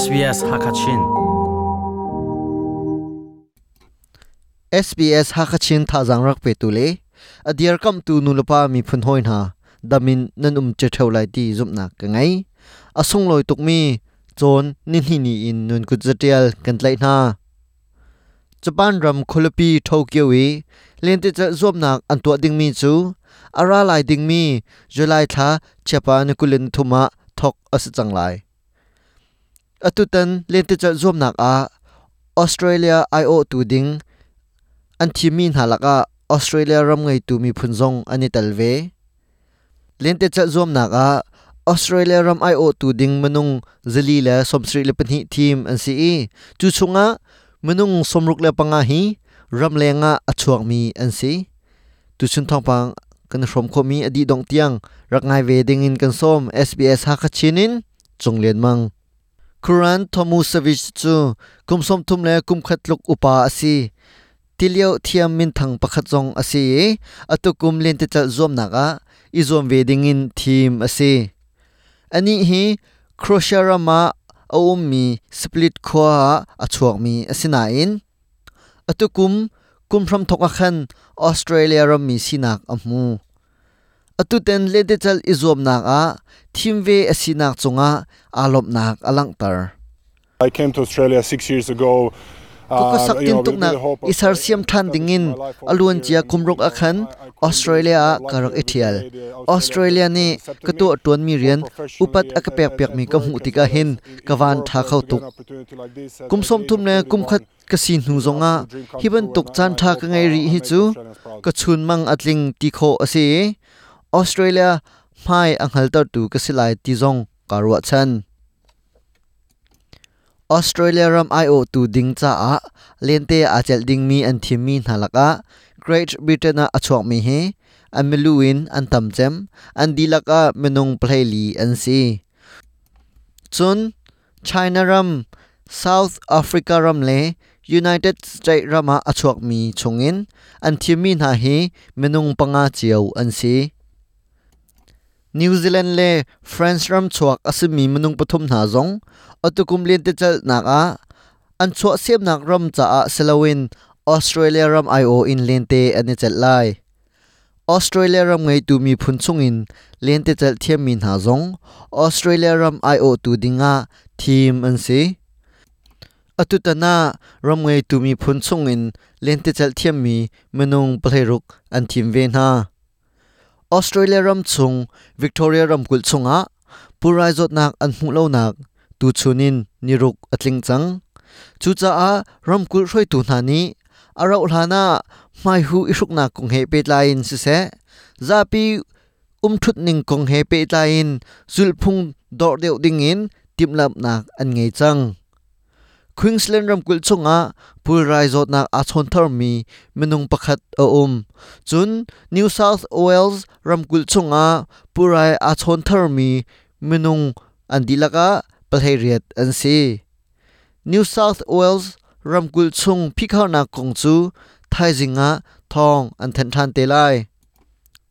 SBS Hakachin. SBS Hakachin tha jang rak pe tu le. Adiar kam tu nu lapa mi phun hoin ha damin nan um che theu lai ti zum na ka ngai. Asung loi tuk mi. Chon nin hi ni in nun ku zatial kan lai na. Japan ram khulapi Tokyo wi lente cha zop nak an to ding mi chu. Ara lai ding mi. July tha Japan kulin thuma thok as changlai lai atutan lente cha zom nak a Australia IO tu ding an thimin halaka Australia ram ngai tu mi phunzong ani talve lente cha zom naka Australia ram IO tu ding manung zali la somsri le pani team an si chu chunga manung somruk le panga hi ram lenga achuak mi an si tu chun thong pang kan from kho mi adi dong tiang rak ngai ve ding in kan som SBS ha kha chinin chunglen mang Kuran Tomu Savage chu, kumsom thum le kum khatluk upa asi. Tilio thiam min thang pakhat zong ase atukum len te chal zom naka izom wedding in theme asi. Ani hi croatia rama aum mi split khwa achuak mi asina in atukum kumphram thoka khan, australia ram mi sinak amu atu ten le te chal izom naka theme ve asinak chunga alop nak alang tar I came to Australia six years ago. ko ka sak you tin know, tuk with na the hope of isar siam than dingin alun chia Australia. akhan australia karak ethial australia ni katu atun mi rian upat akapek pek mi ka work hu as tika hin kawan tha khau tuk an opportunity like this at- kum at som the age thum of ne kum 21. khat ka sin hu zonga a hiban tuk chan tha ka ngai ri hi chu ka chun mang atling ti kho ase australia, mai anghal tar tu ka lai ti zong karwa chan. Australia ram IO tu ding cha a lente a chel ding mi an thim mi nalaka Great Britain a achok mi he amiluin an tamchem an dilaka menung plaili an si. Chun, China ram, South Africa ram le, United States rama achok mi chungin an thim mi na hi menung panga chiao an si. นิวซีแลนด์เล่ฟรานซ์รัมชวกอสมีมนุงปฐมนาจงอตุกุมเลียนเตจนักอาอันชวเสียบนักรัมจะอาเซลวินออสเตรเลียรัมไอโออินเลียนเตอันเจัลไลออสเตรเลียรัมไงตูมีพุนซุงอินเลียนเตจเทียมมินหาจงออสเตรเลียรัมไอโอตูดิงาทีมอันซีอตุตนารัมไงตูมีพุนซุงอินเลียนเตจเทียมมีมนุงเพลรุกอันทีมเวนฮา Australia ram tu chung, Victoria ram kul chunga, purai nak an lo nak, tu chunin niruk atling chang. Chu cha a ram kul roi tu na ni arau hlana mai hu isuk he pe lain se. Zapi um thut ning kong he pe lain zul phung dor deu ding in timlap nak an ngei chang. Queensland ram kul chunga pulrai zot nak a chon thar mi menung pakhat a um. Chun, New South Wales ram kul chunga purai a chon thar mi menung an dilaka palheriat an si New South Wales ram kul chung phikhaw na kong chu, thai zinga thong an then than te lai.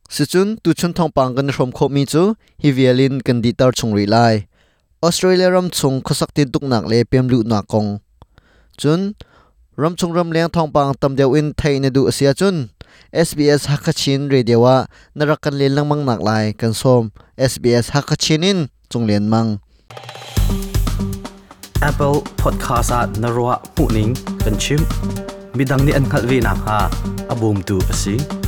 Si chun, tu chun thong pang kan rom kho mi chu, hi vialin kan di tar chung ri lai. ออสเตรเลียรำชงขสักตินตุกหนักเลยเปียมลุหนักกงจุนรำชงรำเลี้ยงทองปังตำเดียวอินไทยในดูเสียจุน SBS ฮักชินเรเดียว่านรักกันเลียงลังมังหนักลายกันส้ม SBS ฮักชินินจงเลี้ยงมัง Apple Podcast นราวปุ่นิงกันชิมบิดังนี้อั ni an khalvi na บูมตูอ tu asi